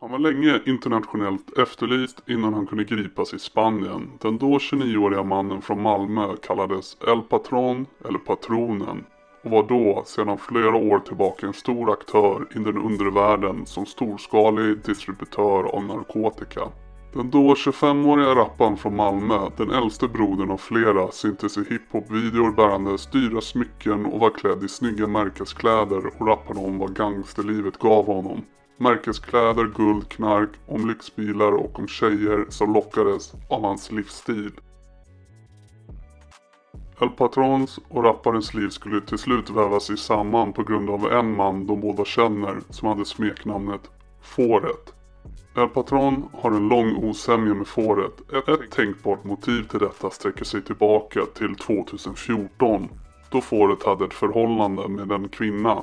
Han var länge internationellt efterlyst innan han kunde gripas i Spanien. Den då 29-åriga mannen från Malmö kallades El Patron eller Patronen och var då sedan flera år tillbaka en stor aktör i den undervärlden som storskalig distributör av narkotika. Den då 25-åriga rapparen från Malmö, den äldste brodern av flera, syntes i hiphop-videor bärandes dyra smycken och var klädd i snygga märkeskläder och rappade om vad gangsterlivet gav honom. Märkeskläder, guld, knark, om lyxbilar och om tjejer som lockades av hans livsstil. El Patrons och rapparens liv skulle till slut vävas i samman på grund av en man de båda känner som hade smeknamnet Fåret. El Patron har en lång osämja med fåret. Ett, ett tänkbart motiv till detta sträcker sig tillbaka till 2014 då fåret hade ett förhållande med en kvinna.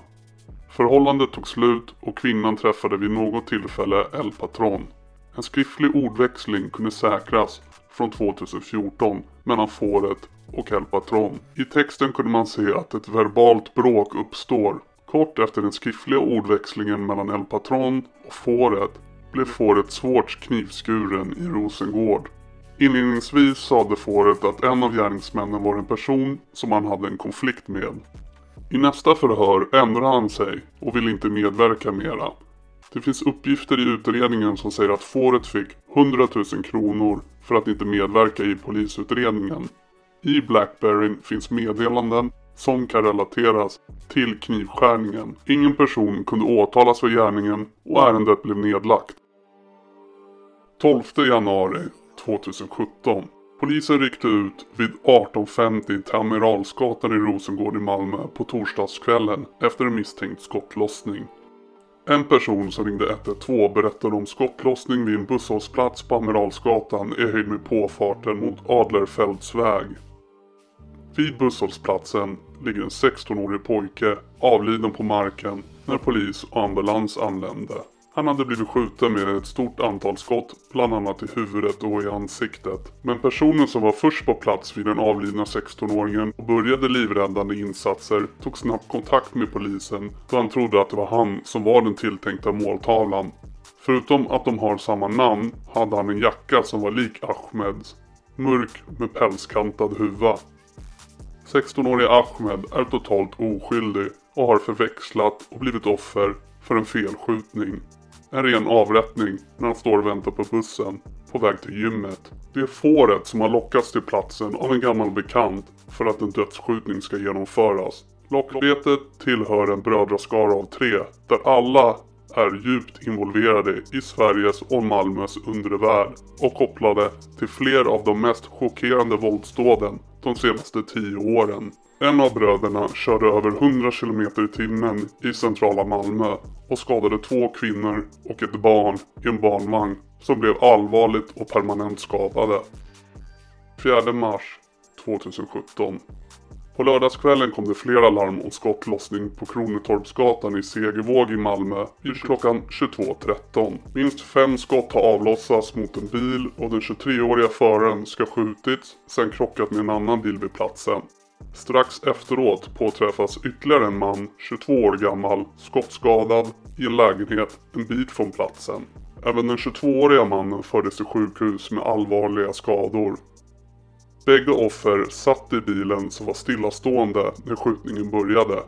Förhållandet tog slut och kvinnan träffade vid något tillfälle El Patron. En skriftlig ordväxling kunde säkras från 2014 mellan fåret och El Patron. I texten kunde man se att ett verbalt bråk uppstår. Kort efter den skriftliga ordväxlingen mellan El Patron och fåret blev fåret svårt knivskuren i Rosengård. Inledningsvis sade fåret att en av gärningsmännen var en person som han hade en konflikt med. I nästa förhör ändrar han sig och vill inte medverka mera. Det finns uppgifter i utredningen som säger att fåret fick 100 000 kronor för att inte medverka i polisutredningen. I Blackberryn finns meddelanden som kan relateras till knivskärningen. Ingen person kunde åtalas för gärningen och ärendet blev nedlagt. 12 januari 2017. Polisen ryckte ut vid 18.50 till Amiralsgatan i Rosengård i Malmö på torsdagskvällen efter en misstänkt skottlossning. En person som ringde 112 berättade om skottlossning vid en busshållplats på Amiralsgatan i höjd med påfarten mot Adlerfeldtsväg. Vid busshållplatsen ligger en 16-årig pojke avliden på marken när polis och ambulans anlände. Han hade blivit skjuten med ett stort antal skott, bland annat i huvudet och i ansiktet. Men personen som var först på plats vid den avlidna 16-åringen och började livräddande insatser tog snabbt kontakt med polisen då han trodde att det var han som var den tilltänkta måltavlan. Förutom att de har samma namn hade han en jacka som var lik Ahmeds. Mörk med pälskantad huva. 16-årige Ahmed är totalt oskyldig och har förväxlat och blivit offer för en felskjutning. En ren avrättning när han står och väntar på bussen på väg till gymmet. Det är fåret som har lockats till platsen av en gammal bekant för att en dödsskjutning ska genomföras. Lockbetet tillhör en brödraskara av tre där alla är djupt involverade i Sveriges och Malmös undre värld och kopplade till fler av de mest chockerande våldsdåden de senaste tio åren. En av bröderna körde över 100 km i timmen i centrala Malmö och skadade två kvinnor och ett barn i en barnvagn som blev allvarligt och permanent skadade. 4 mars 2017 på lördagskvällen kom det flera larm om skottlossning på Kronetorpsgatan i Segervåg i Malmö vid klockan 22.13. Minst fem skott har avlossats mot en bil och den 23-åriga föraren ska skjutits, sen krockat med en annan bil vid platsen. Strax efteråt påträffas ytterligare en man, 22 år gammal, skottskadad i en lägenhet en bit från platsen. Även den 22-åriga mannen fördes till sjukhus med allvarliga skador. Bägge offer satt i bilen som var stillastående när skjutningen började.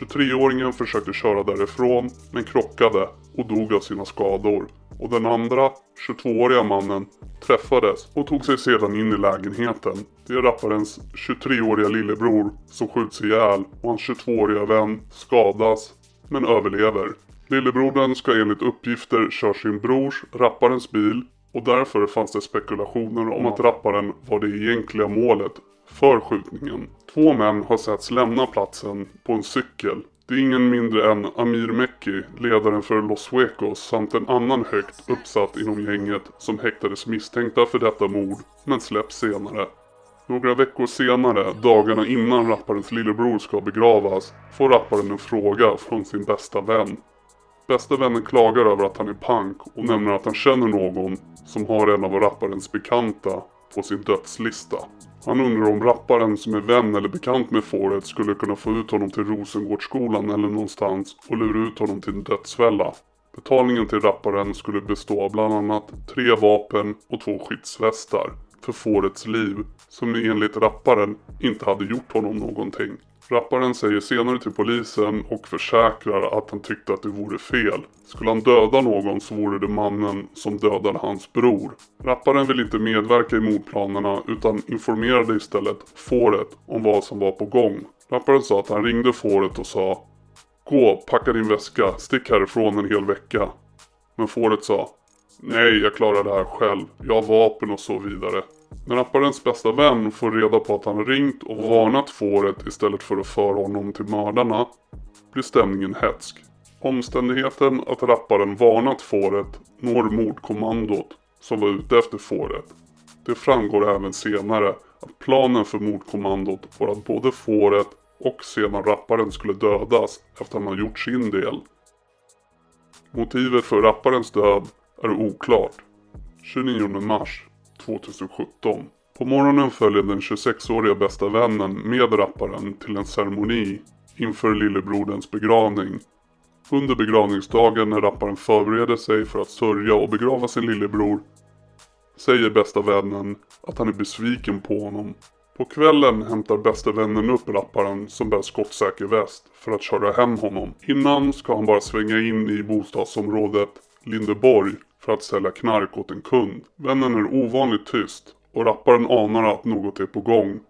23-åringen försökte köra därifrån men krockade och dog av sina skador. Och den andra, 22-åriga mannen, träffades och tog sig sedan in i lägenheten. Det är rapparens 23-åriga lillebror som skjuts ihjäl och hans 22-åriga vän skadas men överlever. Lillebrodern ska enligt uppgifter köra sin brors, rapparens bil och därför fanns det spekulationer om att rapparen var det egentliga målet för skjutningen. Två män har setts lämna platsen på en cykel. Det är ingen mindre än Amir Mekki, ledaren för Los Suecos samt en annan högt uppsatt inom gänget som häktades misstänkta för detta mord men släpps senare. Några veckor senare, dagarna innan rapparens lillebror ska begravas, får rapparen en fråga från sin bästa vän. Bästa vännen klagar över att han är pank och nämner att han känner någon som har en av rapparens bekanta på sin dödslista. Han undrar om rapparen som är vän eller bekant med fåret skulle kunna få ut honom till Rosengårdsskolan eller någonstans och lura ut honom till en dödsfälla. Betalningen till rapparen skulle bestå av bland annat tre vapen och två skyddsvästar för fårets liv som enligt rapparen inte hade gjort honom någonting. Rapparen säger senare till polisen och försäkrar att han tyckte att det vore fel. Skulle han döda någon så vore det mannen som dödade hans bror. Rapparen vill inte medverka i mordplanerna utan informerade istället fåret om vad som var på gång. Rapparen sa att han ringde fåret och sa Gå, packa din väska, stick härifrån en hel vecka. Men fåret sa Nej, jag klarar det här själv. Jag har vapen och så vidare. När rapparens bästa vän får reda på att han ringt och varnat fåret istället för att föra honom till mördarna blir stämningen hätsk. Omständigheten att rapparen varnat fåret når mordkommandot som var ute efter fåret. Det framgår även senare att planen för mordkommandot var att både fåret och sedan rapparen skulle dödas efter att han gjort sin del. Motivet för rapparens död är oklart. 29 mars 2017. På morgonen följer den 26-åriga bästa vännen med rapparen till en ceremoni inför lillebroderns begravning. Under begravningsdagen när rapparen förbereder sig för att sörja och begrava sin lillebror säger bästa vännen att han är besviken på honom. På kvällen hämtar bästa vännen upp rapparen som bär skottsäker väst för att köra hem honom. Innan ska han bara svänga in i bostadsområdet Lindeborg för att sälja knark åt en kund. Vännen är ovanligt tyst och rapparen anar att något är på gång.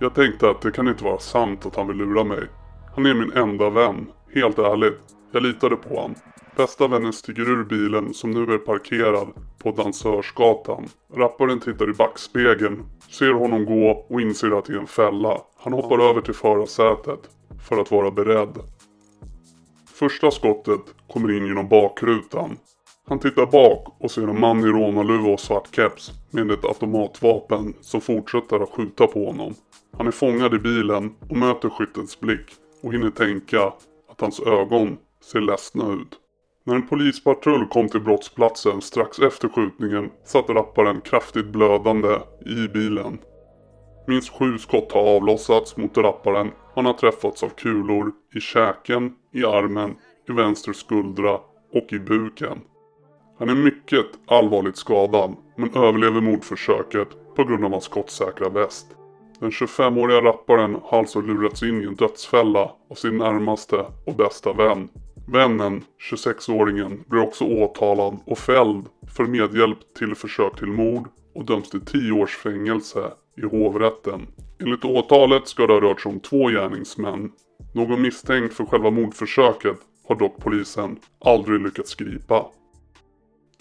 Jag tänkte att det kan inte vara sant att han vill lura mig. Han är min enda vän, helt ärligt. Jag litade på honom. Bästa vännen stiger ur bilen som nu är parkerad på Dansörsgatan. Rapparen tittar i backspegeln, ser honom gå och inser att det är en fälla. Han hoppar över till förarsätet för att vara beredd. Första skottet kommer in genom bakrutan. Han tittar bak och ser en man i rånarluva och svart keps med ett automatvapen som fortsätter att skjuta på honom. Han är fångad i bilen och möter skyttens blick och hinner tänka att hans ögon ser ledsna ut. När en polispatrull kom till brottsplatsen strax efter skjutningen satt rapparen kraftigt blödande i bilen. Minst sju skott har avlossats mot rapparen. Han har träffats av kulor i käken, i armen, i vänster skuldra och i buken. Han är mycket allvarligt skadad men överlever mordförsöket på grund av hans skottsäkra väst. Den 25-åriga rapparen har alltså lurats in i en dödsfälla av sin närmaste och bästa vän. Vännen, 26-åringen, blir också åtalad och fälld för medhjälp till försök till mord och döms till 10 års fängelse i hovrätten. Enligt åtalet ska det ha rört sig om två gärningsmän. Någon misstänkt för själva mordförsöket har dock polisen aldrig lyckats gripa.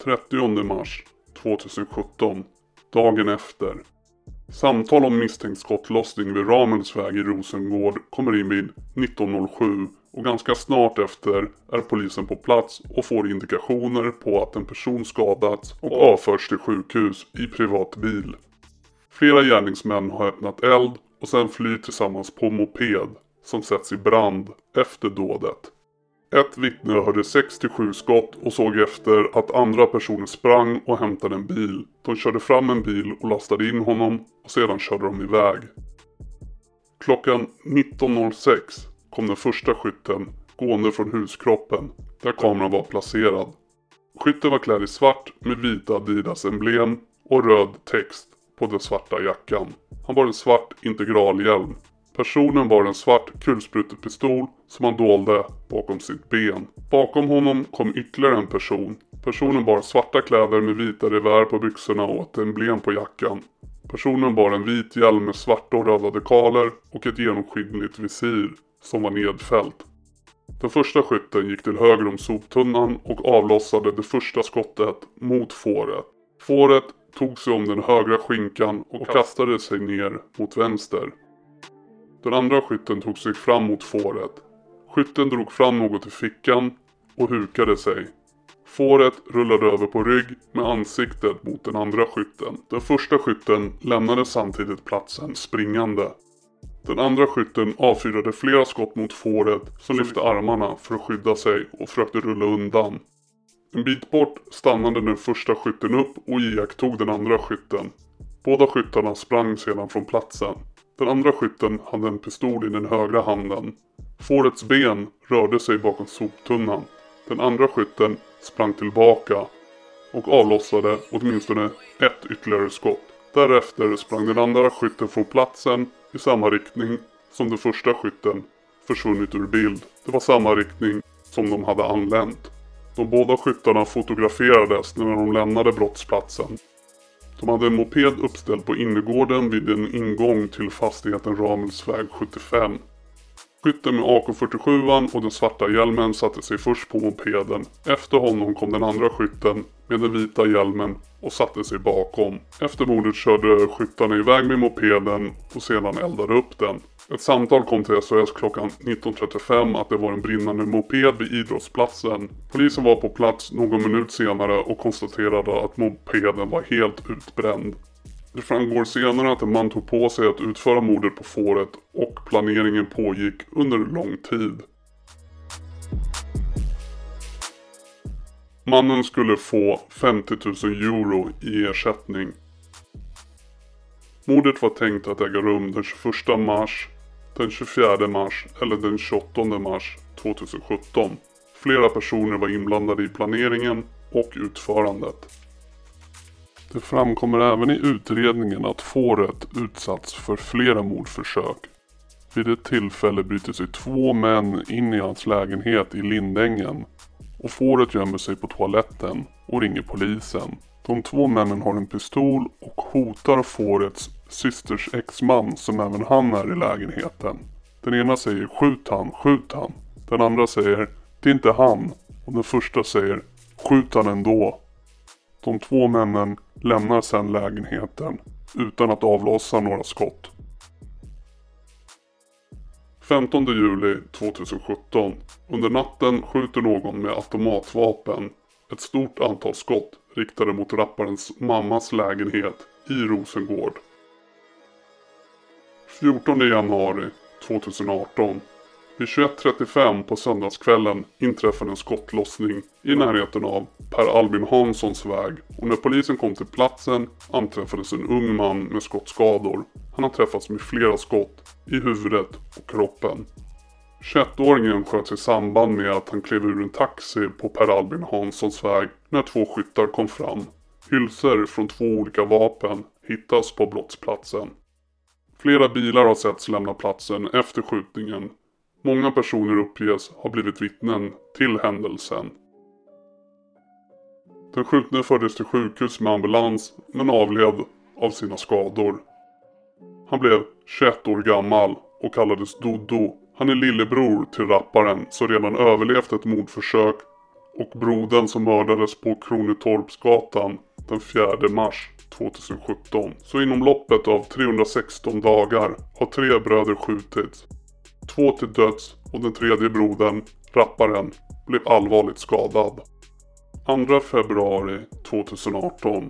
30 mars 2017. Dagen efter. Samtal om misstänkt skottlossning vid Ramelsväg i Rosengård kommer in vid 19.07 och ganska snart efter är polisen på plats och får indikationer på att en person skadats och avförts till sjukhus i privat bil. Flera gärningsmän har öppnat eld och sen flyr tillsammans på moped som sätts i brand efter dådet. Ett vittne hörde 6-7 skott och såg efter att andra personer sprang och hämtade en bil. De körde fram en bil och lastade in honom och sedan körde de iväg. Klockan 19.06 kom den första skytten gående från huskroppen där kameran var placerad. Skytten var klädd i svart med vita Adidas emblem och röd text på den svarta jackan. Han bar en svart integralhjälm Personen bar en svart kulsprutepistol som han dolde bakom sitt ben. Bakom honom kom ytterligare en person. Personen bar svarta kläder med vita revär på byxorna och ett emblem på jackan. Personen bar en vit hjälm med svarta och röda dekaler och ett genomskinligt visir som var nedfällt. Den första skytten gick till höger om soptunnan och avlossade det första skottet mot fåret. Fåret tog sig om den högra skinkan och kastade sig ner mot vänster. Den andra skytten tog sig fram mot fåret. Skytten drog fram något i fickan och hukade sig. Fåret rullade över på rygg med ansiktet mot den andra skytten. Den första skytten lämnade samtidigt platsen springande. Den andra skytten avfyrade flera skott mot fåret som lyfte armarna för att skydda sig och försökte rulla undan. En bit bort stannade den första skytten upp och iakttog den andra skytten. Båda skyttarna sprang sedan från platsen. Den andra skytten hade en pistol i den högra handen. Fårets ben rörde sig bakom soptunnan. Den andra skytten sprang tillbaka och avlossade åtminstone ett ytterligare skott. Därefter sprang den andra skytten från platsen i samma riktning som den första skytten försvunnit ur bild. Det var samma riktning som de hade anlänt. De båda skyttarna fotograferades när de lämnade brottsplatsen. De hade en moped uppställd på innergården vid en ingång till fastigheten Ramelsväg 75. Skytten med AK47 och den svarta hjälmen satte sig först på mopeden. Efter honom kom den andra skytten med den vita hjälmen och satte sig bakom. Efter mordet körde skyttarna iväg med mopeden och sedan eldade upp den. Ett samtal kom till SOS klockan 19.35 att det var en brinnande moped vid idrottsplatsen. Polisen var på plats någon minut senare och konstaterade att mopeden var helt utbränd. Det framgår senare att en man tog på sig att utföra mordet på fåret och planeringen pågick under lång tid. Mannen skulle få 50 000 euro i ersättning. Mordet var tänkt att äga rum den 21 mars, den 24 mars eller den 28 mars 2017. Flera personer var inblandade i planeringen och utförandet. Det framkommer även i utredningen att fåret utsatts för flera mordförsök. Vid ett tillfälle bryter sig två män in i hans lägenhet i Lindängen och fåret gömmer sig på toaletten och ringer polisen. De två männen har en pistol och hotar fårets systers exman som även han är i lägenheten. Den ena säger skjut han, skjut han. Den andra säger det är inte han. Och den första säger skjut han ändå. De två männen lämnar sedan lägenheten utan att avlossa några skott. 15 juli 2017. Under natten skjuter någon med automatvapen ett stort antal skott riktade mot rapparens mammas lägenhet i Rosengård. 14 januari 2018. Vid 21.35 på söndagskvällen inträffade en skottlossning i närheten av Per Albin Hanssons väg och när polisen kom till platsen anträffades en ung man med skottskador. Han har träffats med flera skott i huvudet och kroppen. 21-åringen sköts i samband med att han klev ur en taxi på Per Albin Hanssons väg när två skyttar kom fram. Hylsor från två olika vapen hittas på brottsplatsen. Flera bilar har setts lämna platsen efter skjutningen Många personer uppges ha blivit vittnen till händelsen. Den skjutne fördes till sjukhus med ambulans men avled av sina skador. Han blev 21 år gammal och kallades Dodo. Han är lillebror till rapparen som redan överlevt ett mordförsök och brodern som mördades på Kronetorpsgatan den 4 mars 2017. Så inom loppet av 316 dagar har tre bröder skjutits två till döds och den tredje brodern, rapparen, blev allvarligt skadad. 2 februari 2018.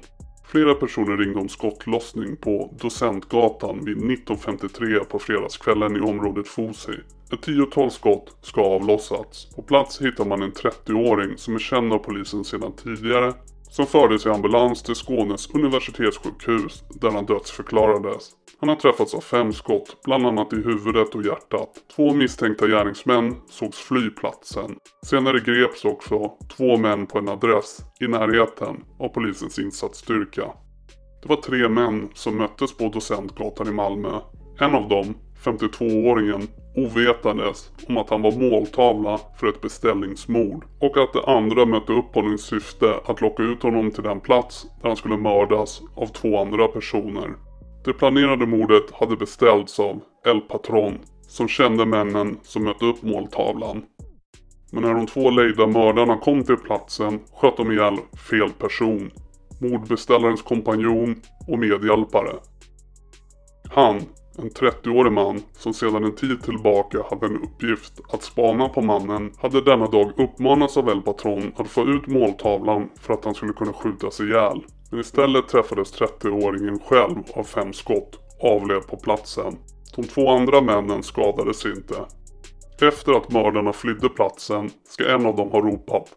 Flera personer ringde om skottlossning på Docentgatan vid 1953 på fredagskvällen i området Fosi. Ett tiotal skott ska ha avlossats. På plats hittar man en 30-åring som är känd av polisen sedan tidigare som fördes i ambulans till Skånes universitetssjukhus där han dödsförklarades. Han har träffats av fem skott, bland annat i huvudet och hjärtat. Två misstänkta gärningsmän sågs fly platsen. Senare greps också två män på en adress i närheten av polisens insatsstyrka. Det var tre män som möttes på Docentgatan i Malmö. En av dem, 52-åringen, ovetandes om att han var måltavla för ett beställningsmord och att de andra mötte upp honom i syfte att locka ut honom till den plats där han skulle mördas av två andra personer. Det planerade mordet hade beställts av El Patron som kände männen som mötte upp måltavlan. Men när de två lejda mördarna kom till platsen sköt de ihjäl fel person. Mordbeställarens kompanjon och medhjälpare. Han en 30-årig man som sedan en tid tillbaka hade en uppgift att spana på mannen hade denna dag uppmanats av El Patron att få ut måltavlan för att han skulle kunna skjutas ihjäl. Men istället träffades 30-åringen själv av fem skott och avled på platsen. De två andra männen skadades inte. Efter att mördarna flydde platsen ska en av dem ha ropat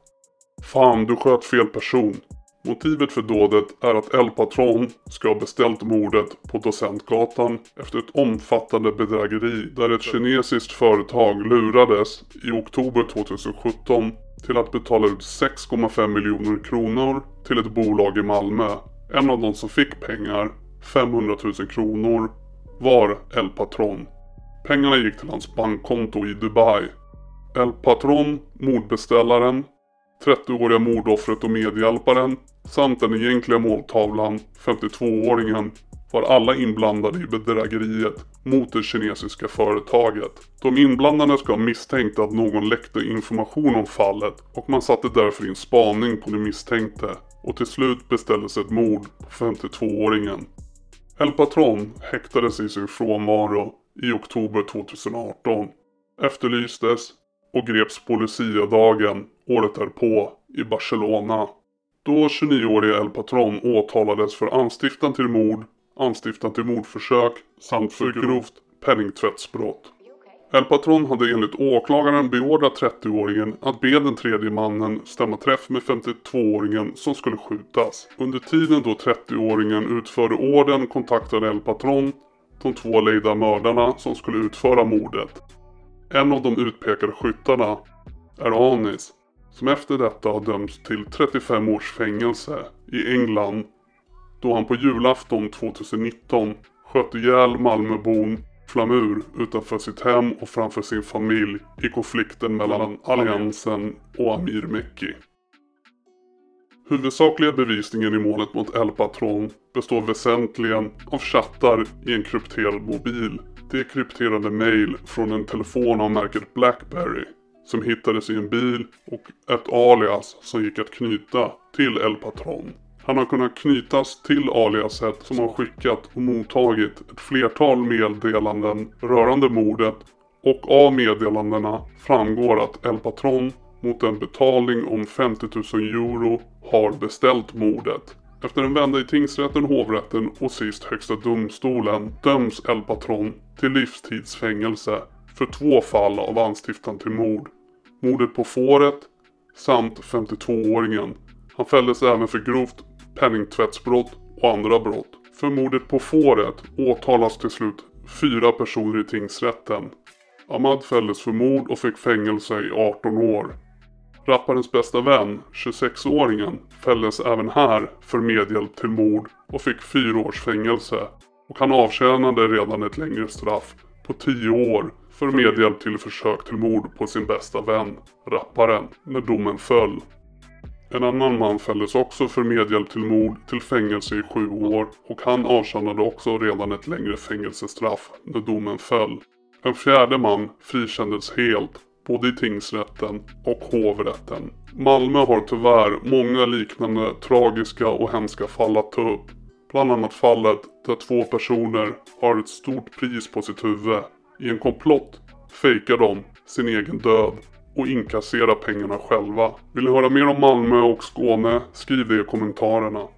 Fan, du sköt fel person. Motivet för dådet är att El Patron ska ha beställt mordet på Docentgatan efter ett omfattande bedrägeri där ett kinesiskt företag lurades i oktober 2017 till att betala ut 6,5 miljoner kronor till ett bolag i Malmö. En av de som fick pengar, 500 000 kronor, var El Patron. Pengarna gick till hans bankkonto i Dubai. El Patron, mordbeställaren, 30-åriga mordoffret och medhjälparen samt den egentliga måltavlan, 52-åringen, var alla inblandade i bedrägeriet mot det kinesiska företaget. De inblandade ska ha misstänkt att någon läckte information om fallet och man satte därför in spaning på den misstänkte och till slut beställdes ett mord på 52-åringen. El Patron häktades i sin frånvaro i oktober 2018, efterlystes och greps på Lucia-dagen året därpå i Barcelona. Då 29-åriga El Patron åtalades för anstiftan till mord, anstiftan till mordförsök samt för grovt penningtvättsbrott. El Patron hade enligt åklagaren beordrat 30-åringen att be den tredje mannen stämma träff med 52-åringen som skulle skjutas. Under tiden då 30-åringen utförde orden kontaktade El Patron de två lejda mördarna som skulle utföra mordet. En av de utpekade skyttarna är Anis som efter detta har dömts till 35 års fängelse i England. Då han på julafton 2019 sköt ihjäl Malmöbon Flamur utanför sitt hem och framför sin familj i konflikten mellan Alliansen och Amir Mekki. Huvudsakliga bevisningen i målet mot El Patron består väsentligen av chattar i en krypterad mobil, dekrypterade mail från en telefon av märket Blackberry som hittades i en bil och ett alias som gick att knyta till El Patron. Han har kunnat knytas till aliaset som har skickat och mottagit ett flertal meddelanden rörande mordet och av meddelandena framgår att El Patron mot en betalning om 50 000 euro har beställt mordet. Efter en vända i tingsrätten, hovrätten och sist högsta domstolen döms El Patron till livstidsfängelse för två fall av anstiftan till mord. Mordet på fåret samt 52-åringen. Han fälldes även för grovt penningtvättsbrott och andra brott. För mordet på fåret åtalas till slut fyra personer i tingsrätten. Ahmad fälldes för mord och fick fängelse i 18 år. Rapparens bästa vän, 26-åringen, fälldes även här för medhjälp till mord och fick fyra års fängelse. Och han avtjänade redan ett längre straff på 10 år för medhjälp till försök till mord på sin bästa vän, rapparen, när domen föll. En annan man fälldes också för medhjälp till mord till fängelse i sju år och han avtjänade också redan ett längre fängelsestraff när domen föll. En fjärde man frikändes helt, både i tingsrätten och hovrätten. Malmö har tyvärr många liknande tragiska och hemska fall att ta upp. Bland annat fallet där två personer har ett stort pris på sitt huvud. I en komplott fejkar de sin egen död och inkassera pengarna själva. Vill ni höra mer om Malmö och Skåne? Skriv det i kommentarerna.